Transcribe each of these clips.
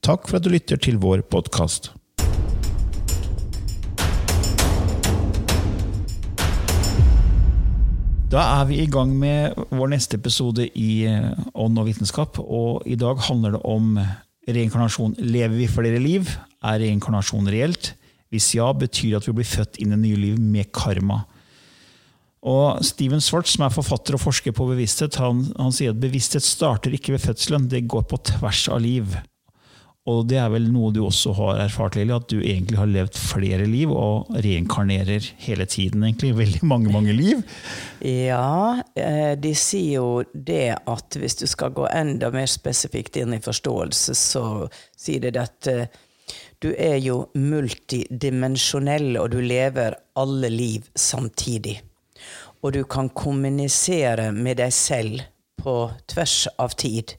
Takk for at du lytter til vår podkast. Da er vi i gang med vår neste episode i eh, Ånd og vitenskap. Og i dag handler det om reinkarnasjon. Lever vi flere liv? Er reinkarnasjon reelt? Hvis ja, betyr det at vi blir født inn i nye liv med karma. Og Steven Swartz, som er forfatter og forsker på bevissthet, han, han sier at bevissthet starter ikke ved fødselen, det går på tvers av liv. Og det er vel noe du også har erfart, Lili, at du egentlig har levd flere liv og reinkarnerer hele tiden. egentlig, Veldig mange, mange liv. Ja, eh, de sier jo det at hvis du skal gå enda mer spesifikt inn i forståelse, så sier de at eh, du er jo multidimensjonell, og du lever alle liv samtidig. Og du kan kommunisere med deg selv på tvers av tid.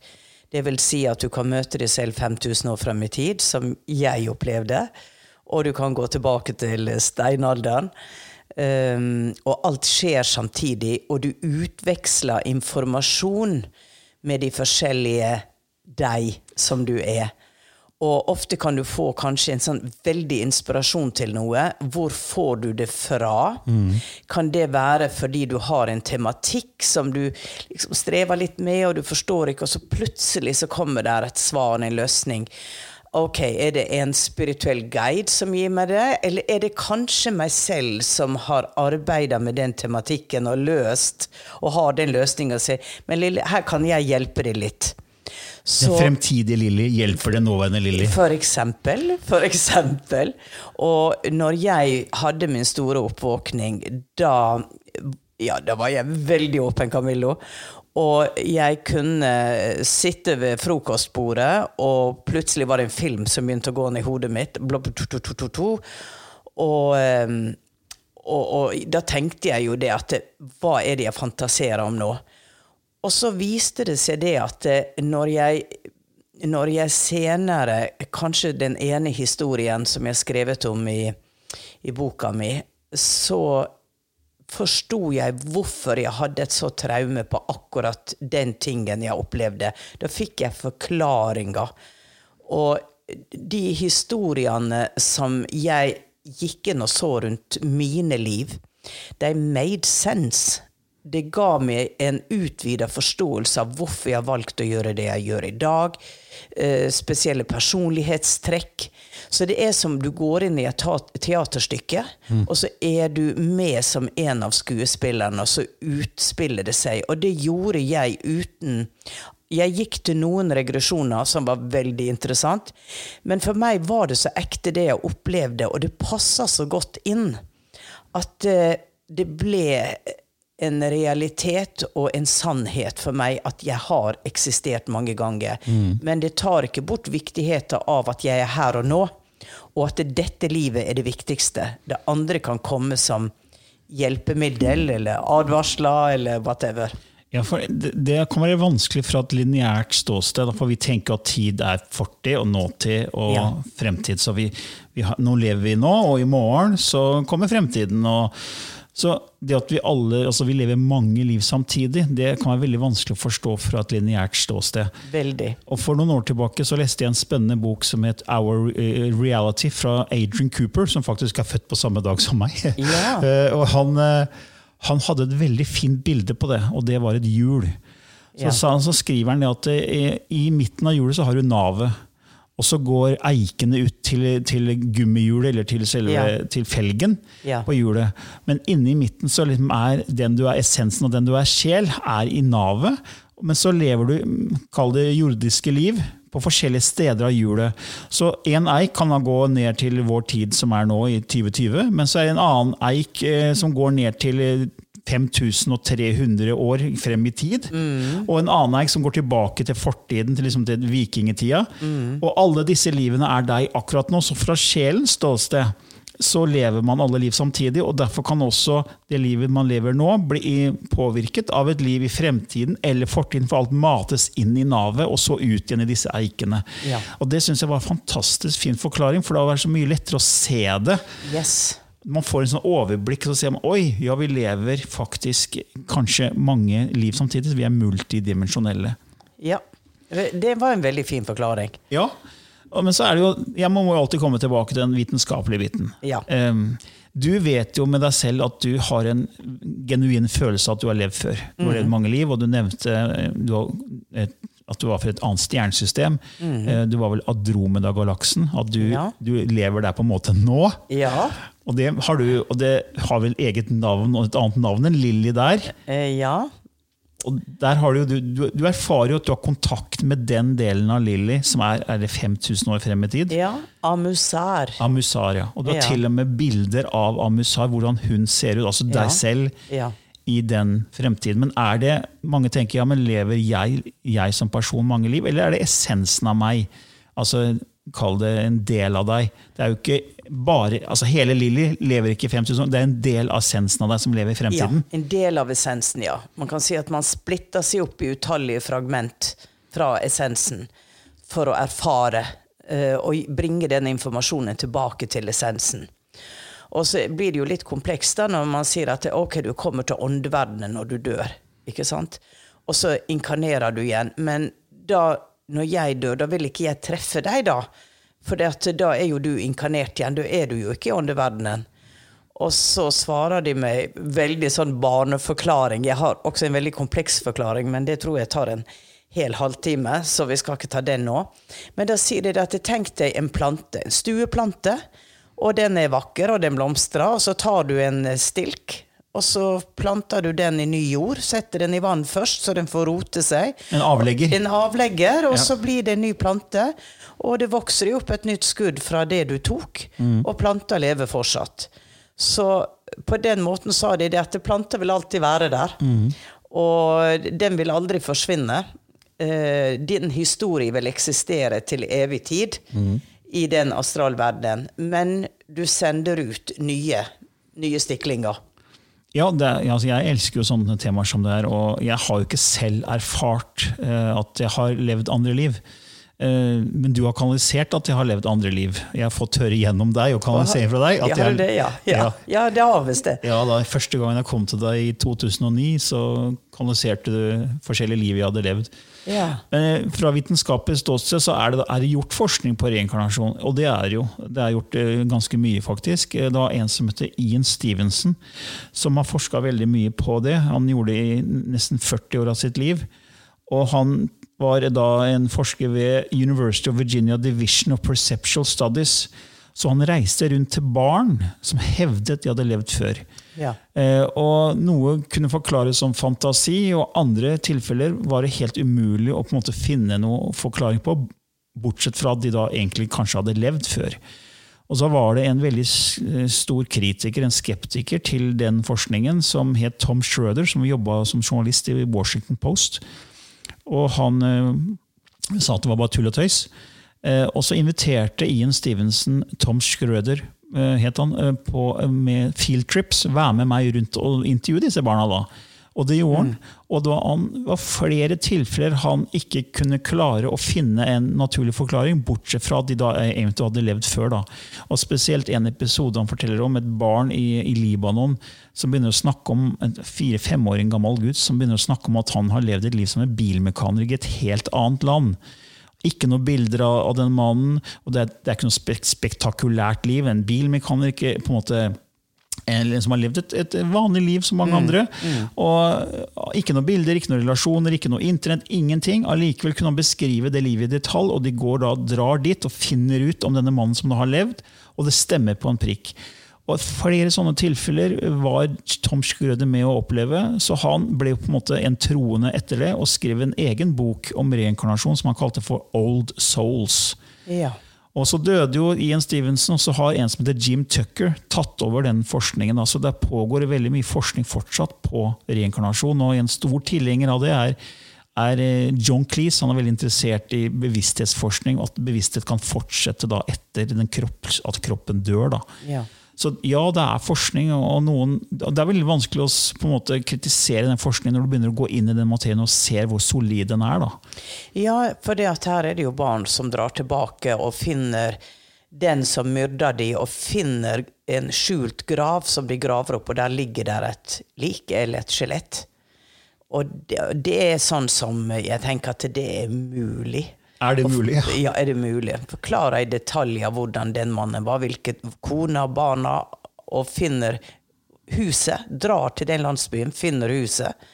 Det vil si at du kan møte deg selv 5000 år frem i tid, som jeg opplevde. Og du kan gå tilbake til steinalderen. Um, og alt skjer samtidig, og du utveksler informasjon med de forskjellige deg som du er. Og ofte kan du få kanskje en sånn veldig inspirasjon til noe. Hvor får du det fra? Mm. Kan det være fordi du har en tematikk som du liksom strever litt med, og du forstår ikke, og så plutselig så kommer der et svar, en løsning. Ok, Er det en spirituell guide som gir meg det, eller er det kanskje meg selv som har arbeida med den tematikken og løst, og har den løsninga si, Men lille, her kan jeg hjelpe deg litt. Så, den fremtidige Lilly hjelper den nåværende Lilly? For eksempel. For eksempel. Og når jeg hadde min store oppvåkning, da Ja, da var jeg veldig åpen, Camillo. Og jeg kunne sitte ved frokostbordet, og plutselig var det en film som begynte å gå ned i hodet mitt. Og, og, og, da tenkte jeg jo det at Hva er det jeg fantaserer om nå? Og så viste det seg det at eh, når jeg, når jeg senere Kanskje den ene historien som jeg har skrevet om i, i boka mi, så forsto jeg hvorfor jeg hadde et så traume på akkurat den tingen jeg opplevde. Da fikk jeg forklaringer. Og de historiene som jeg gikk inn og så rundt mine liv, de made sense det ga meg en utvida forståelse av hvorfor jeg har valgt å gjøre det jeg gjør i dag. Eh, spesielle personlighetstrekk. Så det er som du går inn i et teaterstykke, mm. og så er du med som en av skuespillerne, og så utspiller det seg. Og det gjorde jeg uten jeg gikk til noen regresjoner som var veldig interessant, men for meg var det så ekte det jeg opplevde, og det passa så godt inn at eh, det ble en realitet og en sannhet for meg at jeg har eksistert mange ganger. Mm. Men det tar ikke bort viktigheten av at jeg er her og nå, og at dette livet er det viktigste. Det andre kan komme som hjelpemiddel eller advarsler eller whatever. Ja, for det, det kan være vanskelig fra et lineært ståsted. For vi tenker at tid er fortid og nåtid og Ja. fremtid. Så vi, vi har, nå lever vi nå, og i morgen så kommer fremtiden. og så det at vi alle, altså vi lever mange liv samtidig, det kan være veldig vanskelig å forstå fra et lineært ståsted. Veldig. Og For noen år tilbake så leste jeg en spennende bok som het Our eh, Reality fra Adrian Cooper, som faktisk er født på samme dag som meg. Ja. Eh, og han, eh, han hadde et veldig fint bilde på det, og det var et hjul. Så, Ja. så skriver han det at i, i midten av hjulet så har du navet. Og så går eikene ut til, til gummihjulet, eller til, selve, Ja. til felgen Ja. på hjulet. Men inne i midten så liksom er den du er essensen og den du er sjel, er i navet. Men så lever du, kall det jordiske liv, på forskjellige steder av hjulet. Så en eik kan da gå ned til vår tid, som er nå, i 2020. Men så er det en annen eik eh, som går ned til eh, 5300 år frem i tid. Og en annen eik som går tilbake til fortiden, til, liksom til vikingtida. Og alle disse livene er deg akkurat nå. Så fra sjelens ståsted så lever man alle liv samtidig, og derfor kan også det livet man lever nå, bli påvirket av et liv i fremtiden eller fortiden, for alt mates inn i navet og så ut igjen i disse eikene. Ja. Og Det syns jeg var en fantastisk fin forklaring, for det har vært så mye lettere å se det. Yes. Man får en sånn overblikk, så ser man oi, ja, vi lever faktisk kanskje mange liv samtidig. Vi er multidimensjonelle. Ja. Det var en veldig fin forklaring. Ja, men så er det jo, jeg må jo alltid komme tilbake til den vitenskapelige biten. Ja. Du vet jo med deg selv at du har en genuin følelse av at du har levd før. Du har levd Mhm. mange liv, og du nevnte eh, du har, et, at du var fra et annet stjernesystem. Eh, Du var vel Adromeda-galaksen. At du. Ja. du lever der på en måte nå. Ja. Og det har, du, og det har vel eget navn og et annet navn enn Lilly der. Eh, ja. Og der har du, du, du, du erfarer jo at du har kontakt med den delen av Lilly som er, er det 5000 år frem i tid. Ja. Amusar. Amusar, ja. Og du har Ja. til og med bilder av Amusar, hvordan hun ser ut. Altså deg selv Ja. I den fremtiden. Men er det Mange tenker ja, men lever jeg, jeg som person mange liv, eller er det essensen av meg? Altså, Kall det en del av deg. Det er jo ikke bare, altså Hele Lilly lever ikke i fremtiden, det er en del av essensen av deg som lever i fremtiden? ja. En del av essensen, ja. Man kan si at man splitter seg opp i utallige fragment fra essensen for å erfare eh, og bringe den informasjonen tilbake til essensen. Og så blir det jo litt komplekst da når man sier at ok, du kommer til åndeverdenen når du dør. ikke sant? Og så inkarnerer du igjen. Men da, når jeg dør, da vil ikke jeg treffe deg, da. For da er jo du inkarnert igjen. Da er du jo ikke i åndeverdenen. Og så svarer de meg veldig sånn barneforklaring. Jeg har også en veldig kompleks forklaring, men det tror jeg tar en hel halvtime, så vi skal ikke ta den nå. Men da sier de at tenk deg en plante, en stueplante, og den er vakker, og den blomstrer, og så tar du en stilk, og så planter du den i ny jord, setter den i vann først, så den får rote seg. En avlegger. En avlegger, og Ja. så blir det en ny plante. Og det vokser jo opp et nytt skudd fra det du tok, og planta lever fortsatt. Så på den måten sa de det at planter vil alltid være der. Og den vil aldri forsvinne. Eh, din historie vil eksistere til evig tid i den astralverdenen. Men du sender ut nye, nye stiklinger. Ja, er- altså jeg elsker jo sånne temaer som det er, og jeg har jo ikke selv erfart eh, at jeg har levd andre liv. Eh, men du har kanalisert at jeg har levd andre liv. Jeg har fått høre gjennom deg og kanalisering fra deg. At jeg, det, ja. Ja. Ja. det har visst det. Ja, da, Første gangen jeg kom til deg i 2009, så kanaliserte du forskjellige liv jeg hadde levd. Ja. Men eh, fra vitenskapelig ståsted så er det, er det gjort forskning på reinkarnasjon. Og det er jo. Det er gjort eh, ganske mye, faktisk. Det var en som heter Ian Stevenson, som har forska veldig mye på det. Han gjorde det i nesten 40 år av sitt liv. Og han var da en forsker ved University of Virginia Division of Perceptual Studies. Så han reiste rundt til barn som hevdet de hadde levd før. Ja. Eh, og Noe kunne forklares som fantasi, og andre tilfeller var det helt umulig å på en måte finne noe forklaring på, bortsett fra at de da egentlig kanskje hadde levd før. Og så var det en veldig eh, stor kritiker, en skeptiker, til den forskningen, som het Tom Schroeder, som jobba som journalist i Washington Post. Og han eh, sa at det var bare tull og tøys. Eh, og så inviterte Ian Stevenson Tom Schrøder eh, het han, med field trips. Være med meg rundt og intervjue disse barna. da. Og det gjorde han. Og det var, han, var flere tilfeller han ikke kunne klare å finne en naturlig forklaring, bortsett fra at de da egentlig hadde levd før. da. Og Spesielt en episode han forteller om et barn i, i Libanon som begynner å snakke om en fire-femåring gammel gutt som begynner å snakke om at han har levd et liv som en bilmekaniker i et helt annet land. Ikke noen bilder av, av den mannen. og Det er, det er ikke noe spek spektakulært liv. En bilmekaniker på en måte som har levd et, et vanlig liv som mange andre. og Ikke noen bilder, ikke noen relasjoner, ikke noe internett, ingenting. Allikevel kunne han beskrive det livet i detalj, og de går da drar dit og finner ut om denne mannen som da har levd, og det stemmer på en prikk. Og Flere sånne tilfeller var Tom Schrøder med å oppleve. Så han ble på en måte en troende etter det og skrev en egen bok om reinkarnasjon som han kalte for Old Souls. Ja. Og så døde jo Ian Stevenson, og så har en som heter Jim Tucker tatt over den forskningen. Altså Det pågår veldig mye forskning fortsatt på reinkarnasjon, og en stor tilhenger av det er, er eh, John Cleese. Han er veldig interessert i bevissthetsforskning, og at bevissthet kan fortsette etter kropp, at kroppen dør. da. Ja. Så ja, det er forskning, og noen, det er veldig vanskelig å måte kritisere den forskningen når du begynner å gå inn i den materien og ser hvor solid den er. da. Ja, for her er det jo barn som drar tilbake og finner den som myrda de, og finner en skjult grav som de graver opp, og der ligger der et lik eller et skjelett. Og det, det er sånn som jeg tenker at det er mulig. Er det mulig? Ja, er det mulig. Forklare i detaljer hvordan den mannen var, hvilke kona, barna, og finner huset. Drar til den landsbyen, finner huset.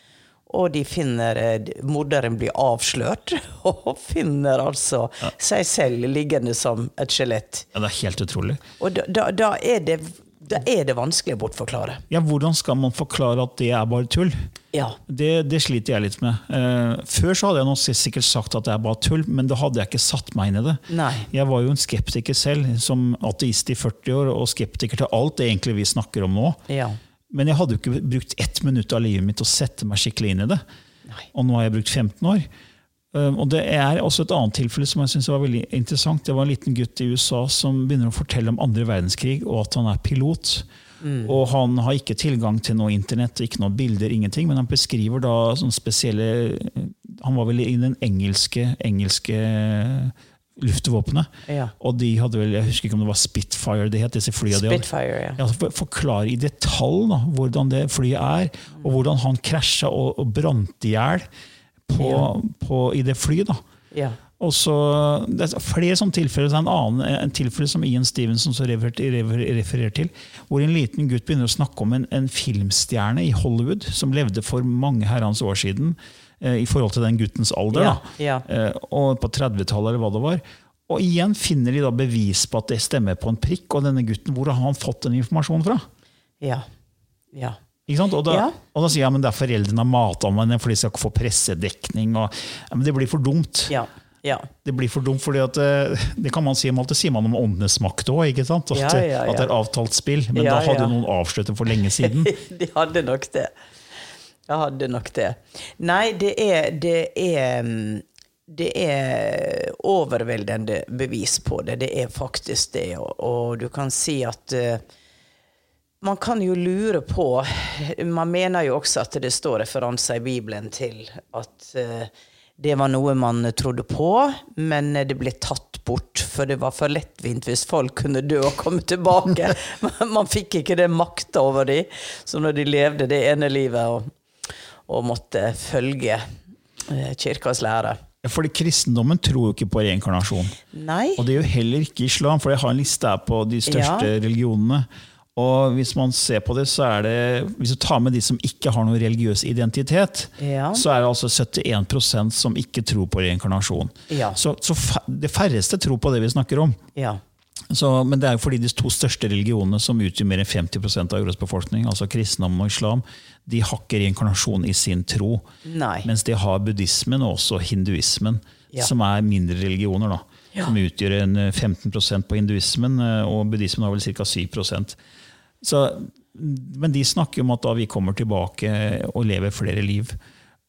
Og de finner eh, Morderen blir avslørt, og finner altså seg selv liggende som et skjelett. Ja, Det er helt utrolig. Og da, da, da, er det, da er det vanskelig å bortforklare. Ja, Hvordan skal man forklare at det er bare tull? Ja. Det, det sliter jeg litt med. Uh, før så hadde jeg nok sikkert sagt at det er bare tull, men da hadde jeg ikke satt meg inn i det. Nei. Jeg var jo en skeptiker selv, som ateist i 40 år, og skeptiker til alt det egentlig vi snakker om nå. Ja. Men jeg hadde jo ikke brukt ett minutt av livet mitt å sette meg skikkelig inn i det. Nei. Og nå har jeg brukt 15 år. Um, Og det er også et annet tilfelle som jeg synes var veldig interessant. Det var en liten gutt i USA som begynner å fortelle om andre verdenskrig, og at han er pilot. Og han har ikke tilgang til noe internett, ikke noen bilder, ingenting, men han beskriver da sånne spesielle Han var vel i den engelske, engelske luftvåpenet. Ja. Og de hadde vel, jeg husker ikke om det var Spitfire det het, disse flyene de. Spitfire, ja. Ja, for- Forklare i detalj da, hvordan det flyet er, og hvordan han krasja og, og brant i hjel på, på, i det flyet. ja. Og så, det er flere sånne tilfeller. Det er en annen en tilfelle som Ian Stevenson så refererer, refer- refererer til, hvor en liten gutt begynner å snakke om en, en filmstjerne i Hollywood som levde for mange herrens år siden, eh, i forhold til den guttens alder. Ja, da. ja. Eh, og på 30-tallet, eller hva det var. Og igjen finner de da bevis på at det stemmer på en prikk. Og denne gutten, hvor har han fått den informasjonen fra? Ja. ja. Og, da, Ja. og da sier jeg men det er foreldrene har mata meg for de skal ikke få pressedekning. Og, men det blir for dumt. Ja. ja. Det blir for dumt, fordi at, eh, det kan man si om alt. Det sier man om åndenes makt òg. At, Ja, ja, ja. at det er avtalt spill. Men Ja, da hadde jo noen avslørt det for lenge siden. De hadde nok det. Jeg hadde nok det. Nei, det er Det er, mm, det er overveldende bevis på det. Det er faktisk det. Og, og du kan si at eh, man kan jo lure på Man mener jo også at det står referanser i Bibelen til at eh, det var noe man trodde på, men det ble tatt bort, for det var for lettvint hvis folk kunne dø og komme tilbake. Man fikk ikke det makta over dem, som når de levde det ene livet og, og måtte følge eh, kirkas lære. Fordi kristendommen tror jo ikke på reinkarnasjon. Nei. Og det gjør heller ikke islam, for jeg har en liste her på de største Ja. religionene. Og hvis man ser på det, så er det Hvis du tar med de som ikke har noen religiøs identitet, Ja. så er det altså 71% som ikke tror på reinkarnasjon. Ja. Så, så det færreste tror på det vi snakker om. Ja. Så, men det er jo fordi de to største religionene, som utgjør mer enn 50 av jordas befolkning, altså kristendommen og islam, de har ikke reinkarnasjon i sin tro. Nei. Mens de har buddhismen og også hinduismen, som er mindre religioner. da, Ja. Som utgjør en eh, 15% på hinduismen, eh, og buddhismen har vel ca. 7 så, Men de snakker om at da vi kommer tilbake og lever flere liv.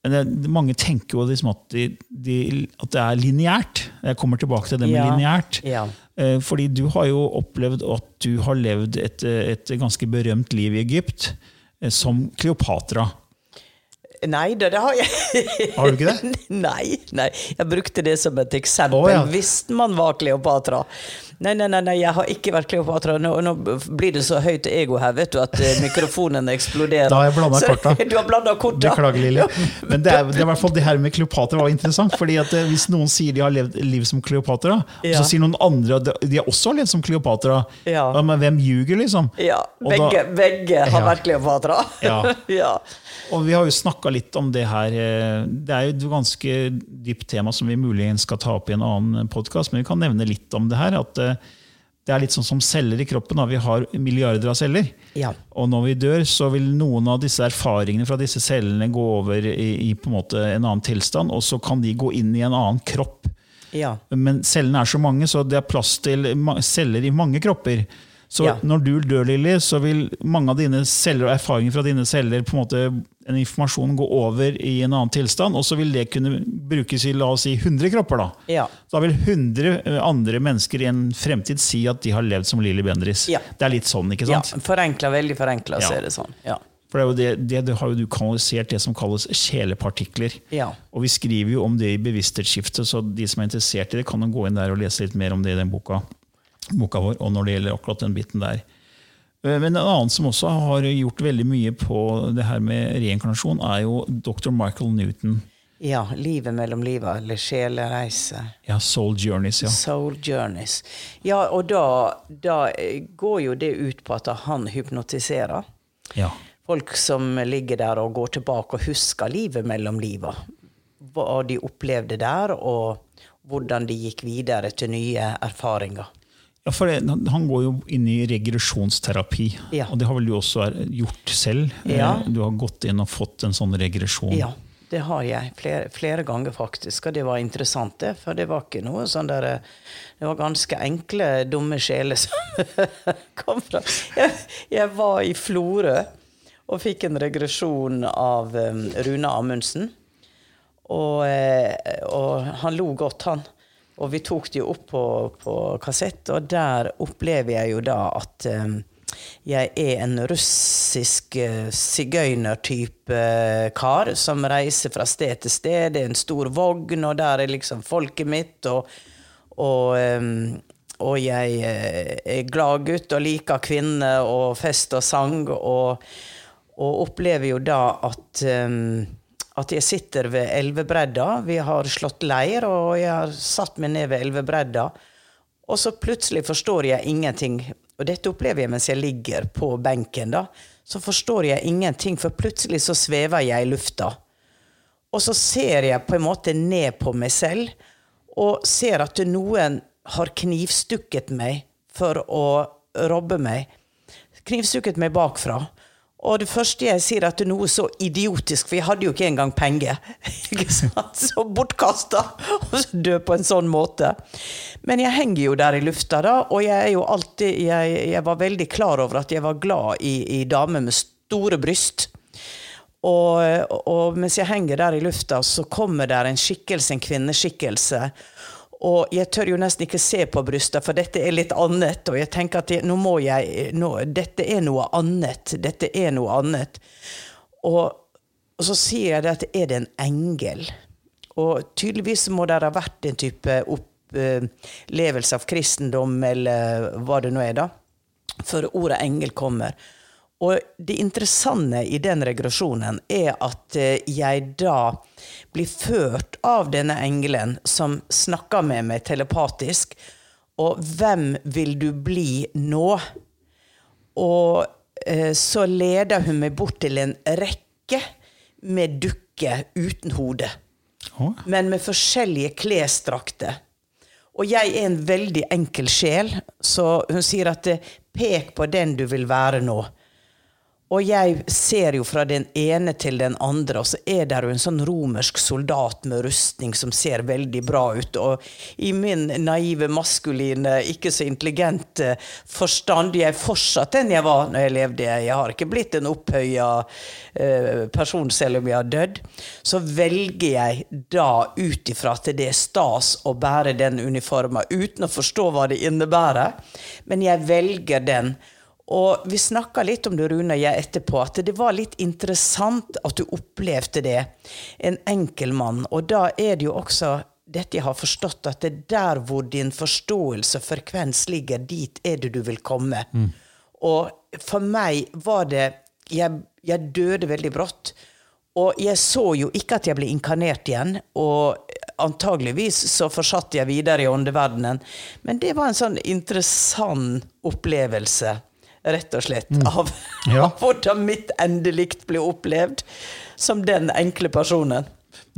Men det, mange tenker jo liksom at, de, de, at det er lineært. Jeg kommer tilbake til det med Ja. lineært. Ja. Eh, Fordi du har jo opplevd at du har levd et, et ganske berømt liv i Egypt, eh, som Kleopatra. Nei da, det har jeg Har du ikke det? nei, nei. Jeg brukte det som et eksempel. Oh, ja. Hvis man var Kleopatra. Nei, nei, nei, jeg har ikke vært Kleopatra. Nå, nå blir det så høyt ego her, vet du, at eh, mikrofonen eksploderer. Da har jeg blandet Så- korta. Du har blanda korta. Beklager, Lilly. Men det er, det er hvert fall det her med Kleopatra var interessant. fordi at eh, Hvis noen sier de har levd liv som Kleopatra, Ja. så sier noen andre at de også har levd som Kleopatra, Ja. men hvem ljuger, liksom? Ja, begge, da- begge, har Ja. vært Kleopatra. Ja. Og vi har jo snakka litt om det her. eh, Det er jo et ganske dypt tema som vi muligens skal ta opp i en annen podkast, men vi kan nevne litt om det her. At eh, det er litt sånn som celler i kroppen. Da. Vi har milliarder av celler. Ja. Og når vi dør, så vil noen av disse erfaringene fra disse cellene gå over i, i på en en annen tilstand, og så kan de gå inn i en annen kropp. ja. Men cellene er så mange, så det er plass til celler i mange kropper. Så Ja. når du dør, Lilly, så vil mange av dine celler og erfaringer fra dine celler på en måte en informasjon gå over i en annen tilstand, og så vil det kunne brukes i la oss si 100 kropper. Da Ja. Da vil 100 andre mennesker i en fremtid si at de har levd som Lilly Bendriss. Ja. Det er litt sånn, ikke sant? ja. Forenkla, veldig forenkla, Ja. så er det sånn. Ja. For det det, det, har jo du kanalisert det som kalles kjelepartikler. Ja. Og vi skriver jo om det i bevissthetsskiftet, så de som er interessert i det, kan gå inn der og lese litt mer om det i den boka, boka vår, og når det gjelder akkurat den biten der. Eh, Men en annen som også har gjort veldig mye på det her med reinkarnasjon, er jo dr. Michael Newton. ja. Livet mellom livet, eller sjelereise. Ja, Soul Journeys, ja. Soul journeys. Ja, og da, da går jo det ut på at han hypnotiserer. ja. Folk som ligger der og går tilbake og husker livet mellom livet. Hva de opplevde der, og hvordan de gikk videre til nye erfaringer. Ja, for det, han- går jo inn i regresjonsterapi, Ja. og det har vel du også gjort selv? Eh, Ja. Du har gått inn og fått en sånn regresjon? Ja, det har jeg. Flere, flere ganger, faktisk. Og det var interessant, det. For det var ikke noe sånn der Det var ganske enkle, dumme sjeler som kom fra jeg, jeg var i Florø og fikk en regresjon av um, Rune Amundsen. Og, eh, og han lo godt, han. Og vi tok det jo opp på, på kassett, og der opplever jeg jo da at um, jeg er en russisk uh, sigøynertype eh, kar som reiser fra sted til sted. Det er en stor vogn, og der er liksom folket mitt. Og, og, um, og jeg er glad gutt og liker kvinner og fest og sang. Og, og opplever jo da at um, at jeg sitter ved elvebredda. Vi har slått leir, og jeg har satt meg ned ved elvebredda. Og så plutselig forstår jeg ingenting. Og dette opplever jeg mens jeg ligger på benken. da. Så forstår jeg ingenting, for plutselig så svever jeg i lufta. Og så ser jeg på en måte ned på meg selv, og ser at noen har knivstukket meg for å robbe meg. Knivstukket meg bakfra. Og det første jeg sier, at det er noe så idiotisk, for jeg hadde jo ikke engang penger. Ikke sant? Så bortkasta! Og dø på en sånn måte. Men jeg henger jo der i lufta, da, og jeg er jo alltid Jeg, jeg var veldig klar over at jeg var glad i, i damer med store bryst. Og, og mens jeg henger der i lufta, så kommer der en skikkelse, en kvinneskikkelse. Og jeg tør jo nesten ikke se på brystet, for dette er litt annet. Og jeg tenker at jeg, nå må jeg nå, Dette er noe annet. Dette er noe annet. Og, og så sier jeg det at er det en engel? Og tydeligvis må det ha vært en type opplevelse av kristendom, eller hva det nå er, da. Før ordet engel kommer. Og det interessante i den regresjonen er at eh, jeg da blir ført av denne engelen som snakker med meg telepatisk. Og hvem vil du bli nå? Og eh, så leder hun meg bort til en rekke med dukker uten hode. oh. Men med forskjellige klesdrakter. Og jeg er en veldig enkel sjel, så hun sier at eh, pek på den du vil være nå. Og jeg ser jo fra den ene til den andre, og så er det jo en sånn romersk soldat med rustning som ser veldig bra ut. Og i min naive, maskuline, ikke så intelligente forstand Jeg er fortsatt den jeg var når jeg levde. Jeg har ikke blitt en opphøya eh, person selv om jeg har dødd. Så velger jeg da ut ifra at det er stas å bære den uniformen, uten å forstå hva det innebærer. Men jeg velger den. Og vi snakka litt om det, Rune og jeg, etterpå, at det var litt interessant at du opplevde det. En enkel mann. Og da er det jo også dette jeg har forstått, at det er der hvor din forståelse og frekvens ligger, dit er det du vil komme. Og for meg var det Jeg, jeg døde veldig brått. Og jeg så jo ikke at jeg ble inkarnert igjen. Og antageligvis så forsatte jeg videre i åndeverdenen. Men det var en sånn interessant opplevelse, rett og slett, av, Ja. av hvordan mitt endelikt blir opplevd som den enkle personen.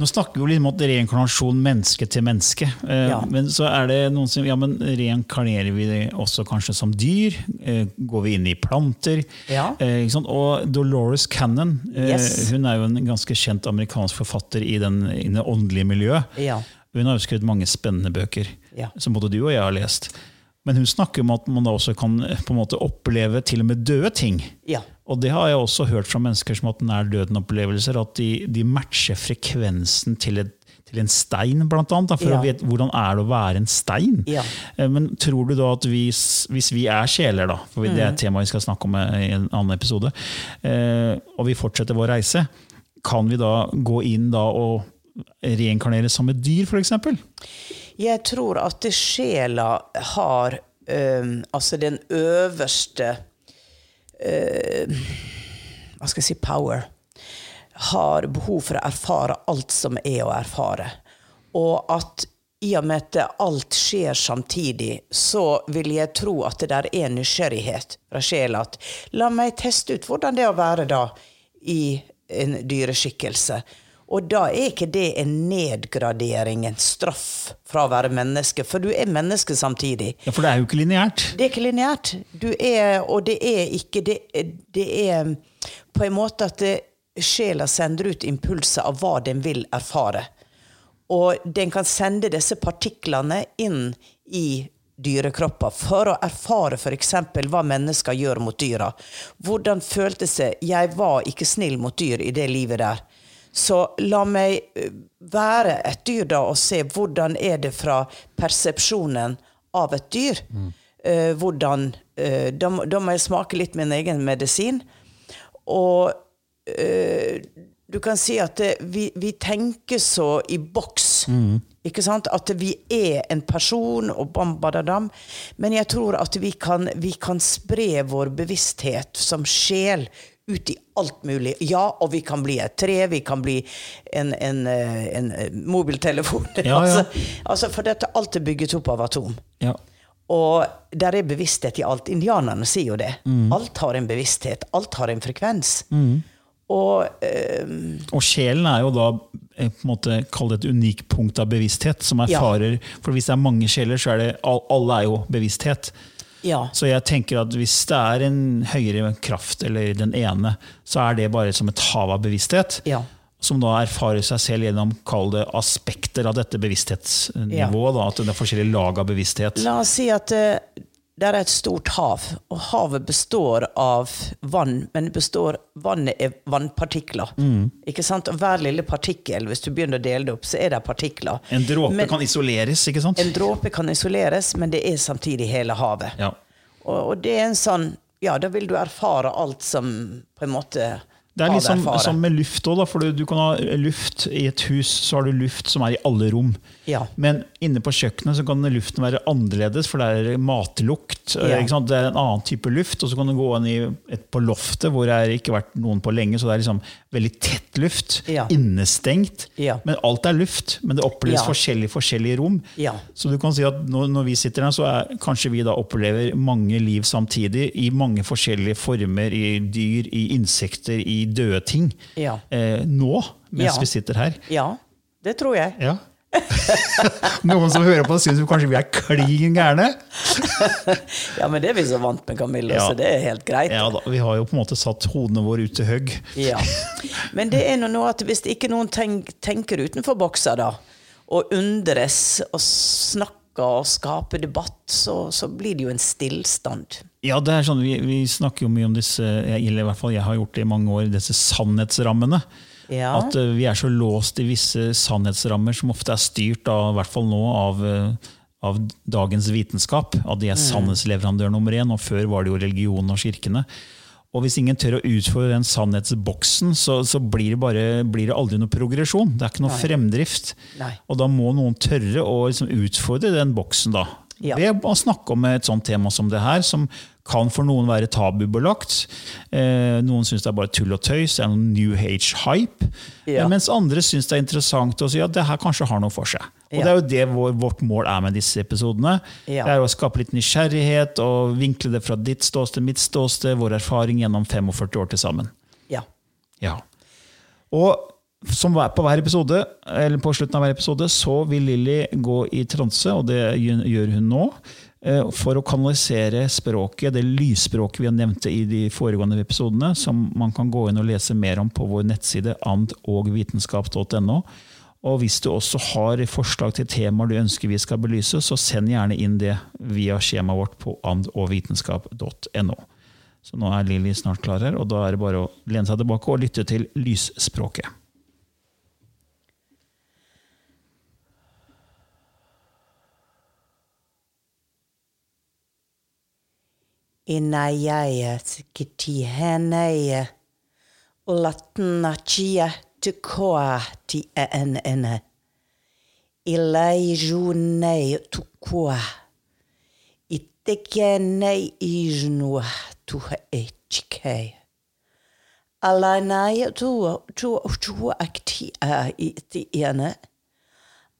Nå snakker vi litt om reinkarnasjon menneske til menneske. Eh, Ja. Men så er det noen som ja, men reinkarnerer vi det også kanskje som dyr? Eh, går vi inn i planter? Ja. Eh? Og Dolores Cannon Yes. hun er jo en ganske kjent amerikansk forfatter i, den, i det åndelige miljøet. Ja. Hun har jo skrevet mange spennende bøker Ja. som både du og jeg har lest. Men hun snakker om at man da også kan eh, på en måte oppleve til og med døde ting. Ja. Og det har jeg også hørt fra mennesker som har hatt nær døden-opplevelser, at de, de matcher frekvensen til, et, til en stein, blant annet. Da, for Ja. å vite hvordan er det å være en stein. Ja. Eh, Men tror du da at hvis, hvis vi er sjeler, da, for det Mm. er et tema vi skal snakke om i en annen episode, eh, og vi fortsetter vår reise, kan vi da gå inn da og reinkarnere som et dyr, f.eks.? Jeg tror at sjela har um, Altså den øverste uh, Hva skal jeg si power. Har behov for å erfare alt som er å erfare. Og at i og med at alt skjer samtidig, så vil jeg tro at det der er nysgjerrighet fra sjela. At la meg teste ut hvordan det er å være da i en dyreskikkelse. Og da er ikke det en nedgradering, en straff fra å være menneske, for du er menneske samtidig. Ja, For det er jo ikke lineært. Det er ikke lineært. Du og det er ikke Det, det er på en måte at det, sjela sender ut impulser av hva den vil erfare. Og den kan sende disse partiklene inn i dyrekropper for å erfare f.eks. hva mennesker gjør mot dyra. Hvordan føltes det? Jeg var ikke snill mot dyr i det livet der. Så la meg eh, være et dyr da og se hvordan er det fra persepsjonen av et dyr. Eh, hvordan uh, da, da må jeg smake litt min egen medisin. Og uh, du kan si at det, vi, vi tenker så i boks. Ikke sant? At vi er en person, og bam, badadam. Men jeg tror at vi kan, vi kan spre vår bevissthet som sjel ut i alt mulig. Ja, og vi kan bli et tre, vi kan bli en, en, eh, en eh, mobiltelefon. Ja, ja. altså, altså, for dette, alt er bygget opp av atom. Ja. Og der er bevissthet i alt. Indianerne sier jo det. Mm. Alt har en bevissthet. Alt har en frekvens. Og eh, Og sjelen er jo da på en måte, kall det et unikt punkt av bevissthet, som Ja. erfarer For hvis det er mange sjeler, så er det alle er jo bevissthet. Ja. Så jeg tenker at hvis det er en høyere kraft, eller den ene, så er det bare som et hav av bevissthet. Ja. Som da erfarer seg selv gjennom kall det aspekter av dette bevissthetsnivået. Da, at det er forskjellige lag av bevissthet. La oss si at eh, det er et stort hav, og havet består av vann, men består, vannet er vannpartikler. Mm. Ikke sant? Og hver lille partikkel, hvis du begynner å dele det opp, så er det partikler. En dråpe Men- kan isoleres, ikke sant? En dråpe kan isoleres, men det er samtidig hele havet. Ja. Og, og det er en sånn Ja, da vil du erfare alt som på en måte Det er litt sånn, som, erfarer. som med luft òg, for du, du kan ha luft i et hus, så har du luft som er i alle rom. Ja. Men inne på kjøkkenet så kan luften være annerledes, for det er matlukt. Ja. Ikke sant? Det er en annen type luft. Og så kan du gå inn i et, på loftet, hvor det er ikke vært noen på lenge, så det er liksom veldig tett luft. Ja. Innestengt. Ja. Men alt er luft. Men det oppleves Ja. forskjellig i forskjellige rom. Ja. Så du kan si at når, når vi sitter her, så er kanskje vi da opplever mange liv samtidig, i mange forskjellige former, i dyr, i insekter, i døde ting. Ja. Eh, nå, mens Ja. vi sitter her. Ja, det tror jeg. Ja. Noen som hører på, syns kanskje vi er klin gærne. Ja, men det er vi så vant med, Camilla, Ja. så det er helt greit. Ja da, Vi har jo på en måte satt hodene våre ut til høgg. Ja. Men det er nå noe at hvis ikke noen tenk, tenker utenfor boksa, da, og undres og snakker og skape debatt, så, så blir det jo en stillstand. Ja, det er sånn, vi, vi snakker jo mye om disse eller i hvert fall jeg har gjort det i mange år, disse sannhetsrammene. Ja. At uh, vi er så låst i visse sannhetsrammer som ofte er styrt av, i hvert fall nå, av, eh, av dagens vitenskap. At de er sannhetsleverandør nummer én, og før var det jo religion og kirkene. Og hvis ingen tør å utfordre den sannhetsboksen, så, så blir, det bare, blir, det aldri noe progresjon. Det er ikke noe Nei. fremdrift. Nei. Og da må noen tørre å liksom utfordre den boksen. da. Ja. Ved å snakke om et sånt tema som det her, som kan for noen være tabubelagt. Eh, noen syns det er bare tull og tøys, det er noen New Age-hype. Ja. Mens andre syns det er interessant å si at det her kanskje har noe for seg. Og ja. Det er jo det vår, vårt mål er med disse episodene. Ja. Det er å skape litt nysgjerrighet og vinkle det fra ditt ståsted, mitt ståsted, vår erfaring gjennom 45 år til sammen. Ja. ja. Og som på hver episode, eller på slutten av hver episode så vil Lilly gå i transe, og det gjør hun nå. Eh, for å kanalisere språket, det lysspråket vi nevnte i de foregående episodene, som man kan gå inn og lese mer om på vår nettside andogvitenskap.no. Og hvis du også har forslag til temaer du ønsker vi skal belyse, så send gjerne inn det via skjemaet vårt på andogvitenskap.no. Så nå er Lilly snart klar her, og da er det bare å lene seg tilbake og lytte til lysspråket. inayaya tsikitihanaya ulatnachia tukoa ti anana ilai junei tukua itekenei iznua tuha echikei alanaya tua tua tua akti a i ti ana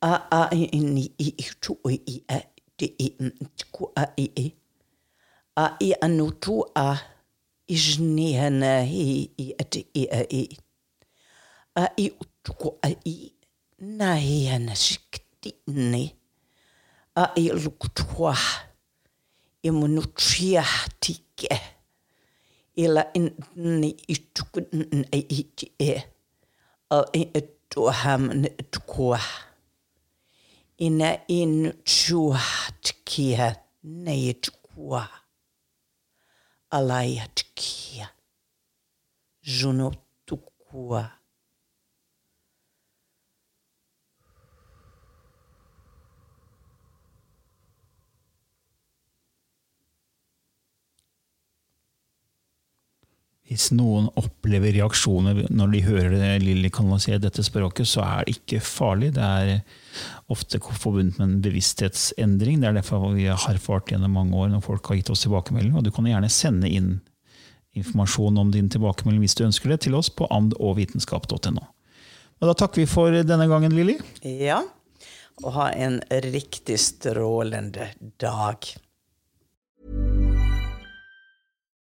a a i ni i tu i a ti i ku a i i a i anutu a i jnihana hi i ati i a i. A i utuku a i na hi ana shikti ni. A i lukutua i munutria tike. Ila inni i tuku na i ti e. A i etu ham na tukua. Ina inu chua tikia na i tukua. Alayatkia Junotukua. Hvis noen opplever reaksjoner når de hører Lilly kanalisere dette språket, så er det ikke farlig. Det er ofte forbundet med en bevissthetsendring. Det er derfor vi har erfart gjennom mange år når folk har gitt oss tilbakemelding. Og du kan gjerne sende inn informasjon om din tilbakemelding hvis du ønsker det, til oss på andogvitenskap.no. Og Da takker vi for denne gangen, Lilly. Ja, og ha en riktig strålende dag.